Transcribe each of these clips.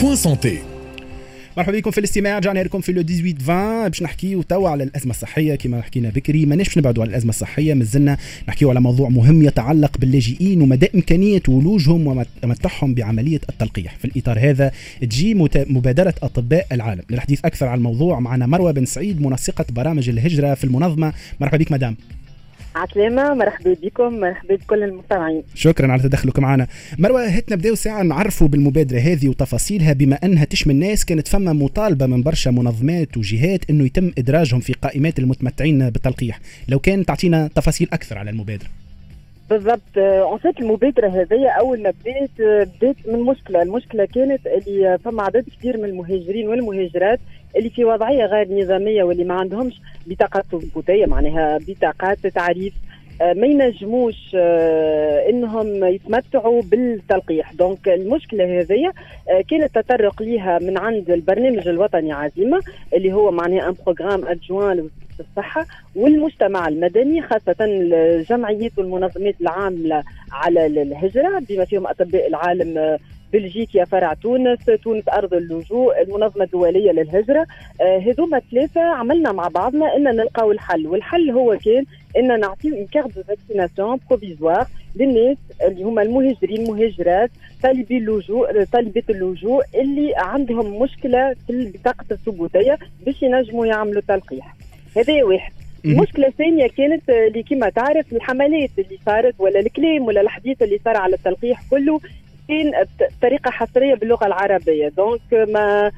بوان سانتي مرحبا بكم في الاستماع. رجعنا لكم في لو 18 20 باش نحكيو توا على الأزمة الصحية كما حكينا بكري. ماناش نبعدوا على الأزمة الصحية مازلنا نحكيو على موضوع مهم يتعلق باللاجئين ومدى إمكانية ولوجهم ومتعهم بعملية التلقيح. في الإطار هذا تجي مبادرة أطباء العالم. للحديث أكثر عن الموضوع معنا مروة بن سعيد منسقة برامج الهجرة في المنظمة. مرحبا بك مدام. عسلامة مرحبا بكم مرحبا بكل المستمعين. شكرا على تدخلك معنا. مروة هات نبداو ساعة نعرفوا بالمبادرة هذه وتفاصيلها بما أنها تشمل الناس كانت فما مطالبة من برشا منظمات وجهات أنه يتم إدراجهم في قائمات المتمتعين بالتلقيح. لو كان تعطينا تفاصيل أكثر على المبادرة. بالضبط. en fait المبادره هذه أول ما بدات بدات من مشكلة. المشكلة كانت اللي فما عدد كبير من المهاجرين والمهاجرات اللي في وضعية غير نظامية واللي ما عندهمش بطاقات ثبوتيه معناها بطاقات تعريف. آه، ما ينجموش آه، إنهم يتمتعوا بالتلقيح. donc المشكلة هذه آه، كانت تطرق ليها من عند البرنامج الوطني عزيمة اللي هو معناها un programme adjoint الصحة والمجتمع المدني خاصة الجمعيات والمنظمات العاملة على الهجرة بما فيهم أطباء العالم بلجيكيا فرع تونس تونس أرض اللجوء المنظمة الدولية للهجرة. آه هذوما ثلاثة عملنا مع بعضنا أن نلقاو الحل والحل هو كان أن نعطيو une carte de vaccination provisoire للناس اللي هما المهاجرين المهاجرات طالبي اللجوء طالبات اللجوء اللي عندهم مشكلة في البطاقة الثبوتية باش ينجموا يعملوا تلقيح. هذا واحد. المشكلة الثانية كانت اللي كما تعرف الحملات اللي صارت ولا الكلام ولا الحديث اللي صار على التلقيح كله كان بطريقه حصرية باللغة العربية. donc ما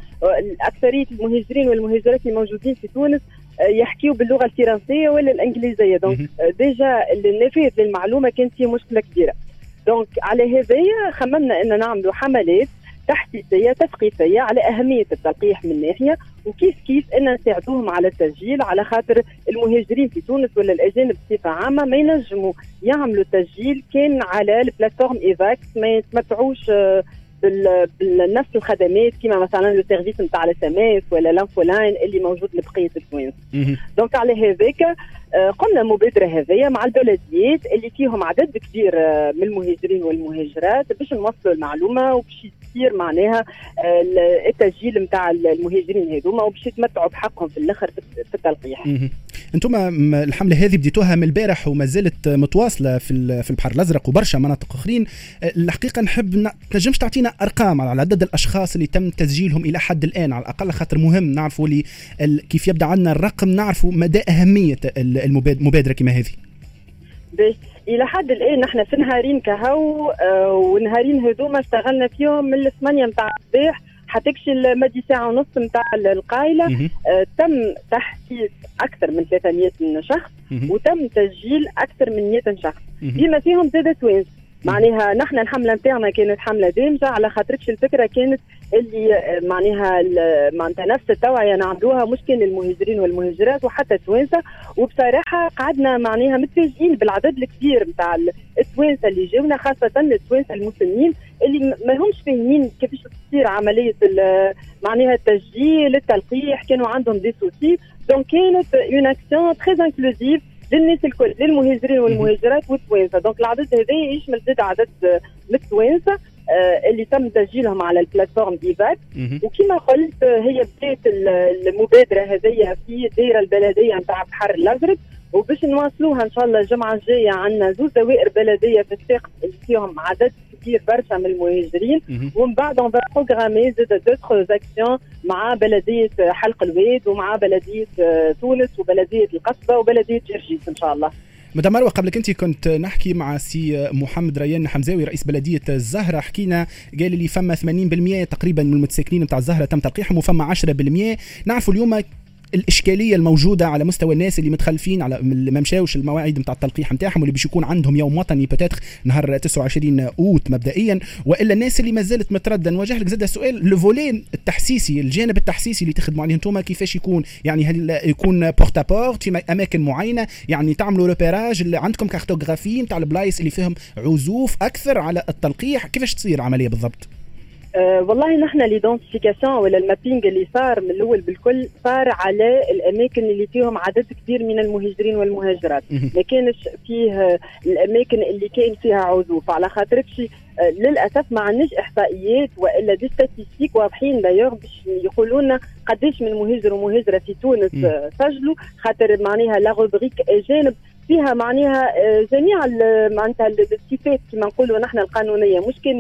اكثريه المهاجرين والمهاجرات الموجودين في تونس يحكيوا باللغة الفرنسية ولا الإنجليزية. donc déjà النفاذ للمعلومة كانت فيه مشكلة كبيرة. donc على هذايا خممنا إن نعملوا حملات تحسيسية تثقيفية على أهمية التلقيح من ناحية. وكيف كيف إن نساعدوهم على التسجيل على خاطر المهاجرين في تونس ولا الأجانب بصفة عامة ما ينجموا يعملوا تسجيل كان على ال plateforme Evax ما يتمتعوش آه، بنفس الخدمات كما مثلا le service نتاع ال SMS ولا l'infoline اللي موجود لبقية التوانسه دونك على هذاك آه، قمنا مبادره هذيا مع البلديات اللي فيهم عدد كبير آه، من المهاجرين والمهاجرات باش نوصلوا المعلومة وباش يصير معناها آه، التسجيل نتاع المهاجرين هذوما وباش يتمتعوا بحقهم في الآخر في التلقيح. أنتم الحملة هذه بديتوها من البارح وما زالت متواصلة في في البحر الأزرق وبرشا مناطق أخرين. الحقيقة نحب تنجمش تعطينا أرقام على عدد الأشخاص اللي تم تسجيلهم إلى حد الآن على الأقل خاطر مهم نعرفوا لي كيف يبدأ عندنا الرقم نعرفوا مدى أهمية المبادرة كما هذه. إلى حد الآن نحن في نهارين كهو آه ونهارين هذوما اشتغلنا فيهم من الثمانية نتاع الصباح حتكشي المدي ساعة ونص نتاع القايلة. آه تم تحسيس أكثر من 300 شخص وتم تسجيل أكثر من 100 شخص. بما فيهم زاد توانسه معناها نحن الحملة نتاعنا كانت حملة دامجة على خاطرش الفكرة كانت اللي آه، معناها معناتها نفس التوعيه نعملوها مش كان المهاجرين والمهاجرات وحتى التوانسة. وبصراحة قعدنا معناها متفاجئين بالعدد الكبير نتاع التوانسة اللي جاونا خاصة التوانسة المسنين اللي ما همش فاهمين كيفاش تصير عملية معناها التسجيل التلقيح كانوا عندهم des soucis donc كانت une action très inclusive للناس الكل للمهاجرين والمهاجرات والتوانسة. donc العدد هذا يشمل زاد عدد من التوانسه آه، اللي تم تسجيلهم على ال plateforme d'Evax. وكما قلت هي بداية المبادرة هذه في الدائرة البلدية نتاع بحر الأزرق. وباش نواصلوها إن شاء الله الجمعة الجاية عندنا زوج دوائر بلدية في الساقط اللي فيهم عدد كبير برشا من المهاجرين. ومن بعد on a programmé زاد d'autres actions مع بلدية حلق الواد ومع بلدية آه، تونس وبلدية القصبة وبلدية جرجيس إن شاء الله. مدام مروة قبل انت كنت نحكي مع سي محمد ريان حمزاوي رئيس بلدية الزهرة. حكينا قال لي فما 80% تقريبا من المتساكنين نتاع الزهرة تم تلقيحهم وفما 10% نعرفوا اليوم الإشكالية الموجودة على مستوى الناس اللي متخلفين على ما مشاوش المواعيد نتاع التلقيح نتاعهم واللي باش يكون عندهم يوم وطني peut-être نهار 29 أوت مبدئيا وإلا الناس اللي ما زالت متردده نوجه لك زاد سؤال le volet التحسيسي الجانب التحسيسي اللي تخدموا عليه أنتم كيفاش يكون؟ يعني هل يكون porte à porte في أماكن معينة؟ يعني تعملوا repérage اللي عندكم cartographie نتاع البلايص اللي فيهم عزوف أكثر على التلقيح؟ كيفاش تصير العملية بالضبط؟ أه والله نحن l'identification ولا ال mapping اللي صار من الأول بالكل صار على الأماكن اللي فيهم عدد كبير من المهاجرين والمهاجرات. ما كانش فيه الأماكن اللي كان فيها عزوف. على خاطر أه للأسف ما عندناش إحصائيات وإلا des statistiques واضحين دايوغ باش يقولوا لنا قداش من مهاجر ومهاجرة في تونس سجلوا. خاطر معناها la rubrique أجانب. فيها معناها آه، جميع معناتها الصفات كما نقولوا نحن القانونية. مش كان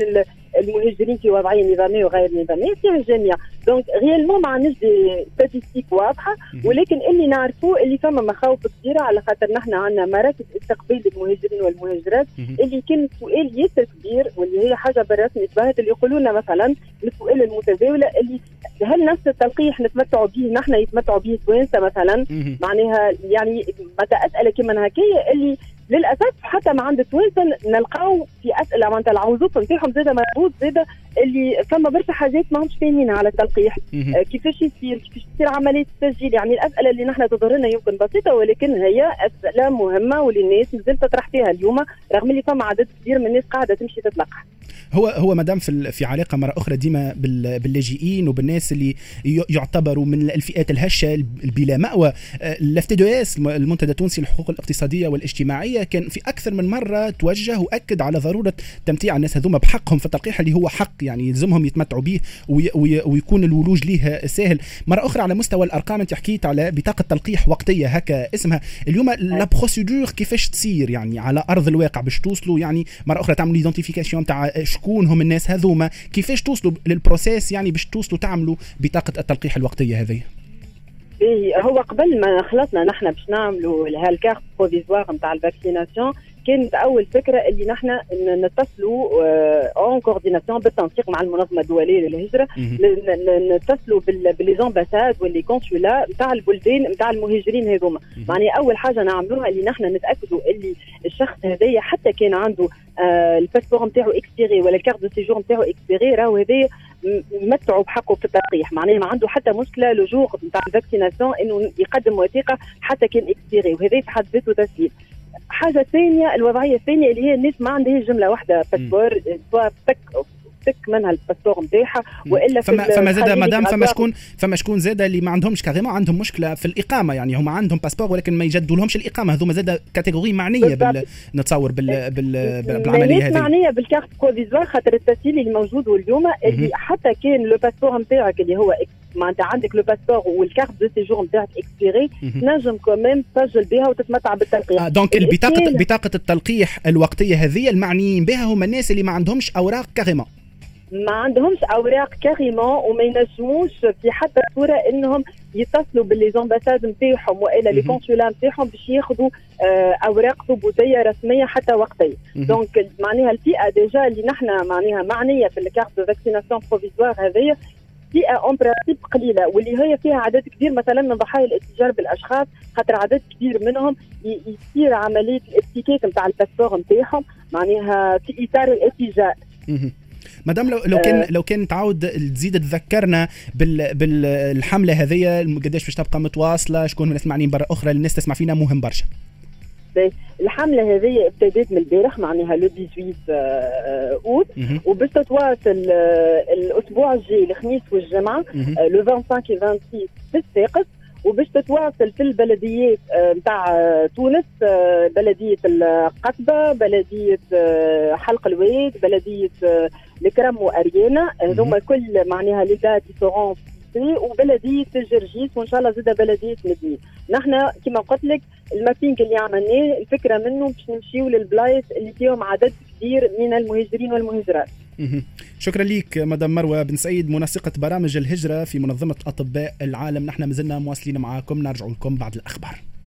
المهاجرين في وضعية نظامية وغير نظامية فيها الجميع. donc réellement ما عندناش des statistiques واضحة ولكن اللي نعرفوه اللي فما مخاوف كثيره على خاطر نحن عندنا مراكز استقبال المهاجرين والمهاجرات اللي كان سؤال ياسر كبير واللي هي حاجة بالرسمي تبهت اللي يقولوا لنا مثلا السؤال المتداوله اللي هل نفس التلقيح نتمتعوا به نحن يتمتعوا به توانسه مثلا؟ معناها يعني متى اسئله كما هكايا اللي للأسف حتى ما عند التوانسه نلقاو في أسئلة معناتها العوزوف نتاعهم زاد مربوط زاد اللي فما برشا حاجات ما همش فاهمينها على التلقيح. آه كيفاش يصير كيفاش تصير عملية التسجيل؟ يعني الأسئلة اللي نحن تظهر لنا يمكن بسيطة ولكن هي أسئلة مهمة واللي الناس مازالت تطرح فيها اليوم رغم اللي فما عدد كبير من الناس قاعدة تمشي تتلقح. هو هو مدام في في علاقة مرة أخرى ديما باللاجئين وبالناس اللي يعتبروا من الفئات الهشة بلا مأوى. ال FTDES المنتدى التونسي للحقوق الاقتصادية والاجتماعية كان في أكثر من مرة توجه وأكد على ضرورة تمتيع الناس هذوما بحقهم في التلقيح اللي هو حق يعني يلزمهم يتمتعوا به ويكون الولوج ليه سهل مرة أخرى على مستوى الأرقام أنت حكيت على بطاقة تلقيح وقتية هكا اسمها. اليوم la procédure كيفاش تصير يعني على أرض الواقع باش توصلوا يعني مرة أخرى تعملوا identification تاع شكون هم الناس هذوما كيفاش توصلوا لل process يعني باش توصلوا تعملوا بطاقة التلقيح الوقتية هذه؟ هو قبل ما خلصنا نحن باش نعملوا هال carte provisoire نتاع ال vaccination كانت اول فكرة اللي نحن نتصلوا en coordination بالتنسيق مع المنظمة الدولية للهجرة. نتصلوا ب les ambassades و les consulats نتاع البلدان نتاع المهاجرين هذوما. معناها أول حاجة نعملوها اللي نحن نتأكدوا اللي الشخص هذايا حتى كان عنده آه ال passeport نتاعو expiré ولا ال carte de séjour نتاعو expiré راهو هذايا يمتعوا بحقه في التلقيح معناها ما عنده حتى مشكلة le jour نتاع ال vaccination إنه يقدم وثيقة حتى كان expiré وهذا في حد ذاته تسهيل. حاجة ثانية الوضعية الثانية اللي هي الناس ما عندهاش جملة واحدة passeport تك منها ال passeport نتاعها وإلا فما فما زاد مدام فما شكون فما شكون زاد اللي ما عندهمش carrément عندهم مشكلة في الإقامة يعني هم عندهم passeport ولكن ما يجدوا لهمش الإقامة. هذوما زاد catégorie معنية بال نتصور بال بال بالعملية هذه. معنية بال carte provisoire خاطر التسهيل اللي موجود اليوم اللي حتى كان le passeport نتاعك اللي هو معناتها عندك le passeport وال carte de séjour نتاعك expirée تنجم كمان تسجل بها وتتمتع بالتلقيح. آه donc البطاقه بطاقه التلقيح الوقتية هذه المعنيين بها هم الناس اللي ما عندهمش أوراق carrément ما عندهمش أوراق carrément وما ينجموش في حتى صورة إنهم يتصلوا ب les ambassades نتاعهم وإلا les consulats نتاعهم باش ياخذوا آه أوراق ثبوتيه رسمية حتى وقتيه donc معناها الفئة déjà اللي نحن معناها معنية في ال carte de vaccination provisoire هذيا فئة en principe قليلة واللي هي فيها عدد كبير مثلا من ضحايا الاتجار بالأشخاص خاطر عدد كبير منهم يصير عملية الاتيكيت نتاع ال passeport نتاعهم معناها في إطار مدام لو لو كان لو كان تعاود تزيد تذكرنا بال بالحملة هذه قداش باش تبقى متواصلة شكون من المسمعين برا أخرى الناس تسمع فينا مهم برشا. الحملة هذه ابتدت من البارح معناها لو 18 أوت. وباش تتواصل الأسبوع الجاي الخميس والجمعة لو 25 و 26 في الساقط. وباش تتواصل في البلديات نتاع تونس بلدية القصبه بلدية حلق الواد بلدية الكرم وأريانا. هذوما كل معناها لي دات سورون وبلديه جرجيس وإن شاء الله زاد بلديه مدينه نحن كما قلت لك المابينج اللي عملناه الفكرة منه باش نمشيو للبلايص اللي فيهم عدد كبير من المهاجرين والمهاجرات. شكرا لك مدام مروة بن سعيد منسقة برامج الهجرة في منظمة أطباء العالم. نحن مازلنا مواصلين معاكم نرجع لكم بعد الأخبار.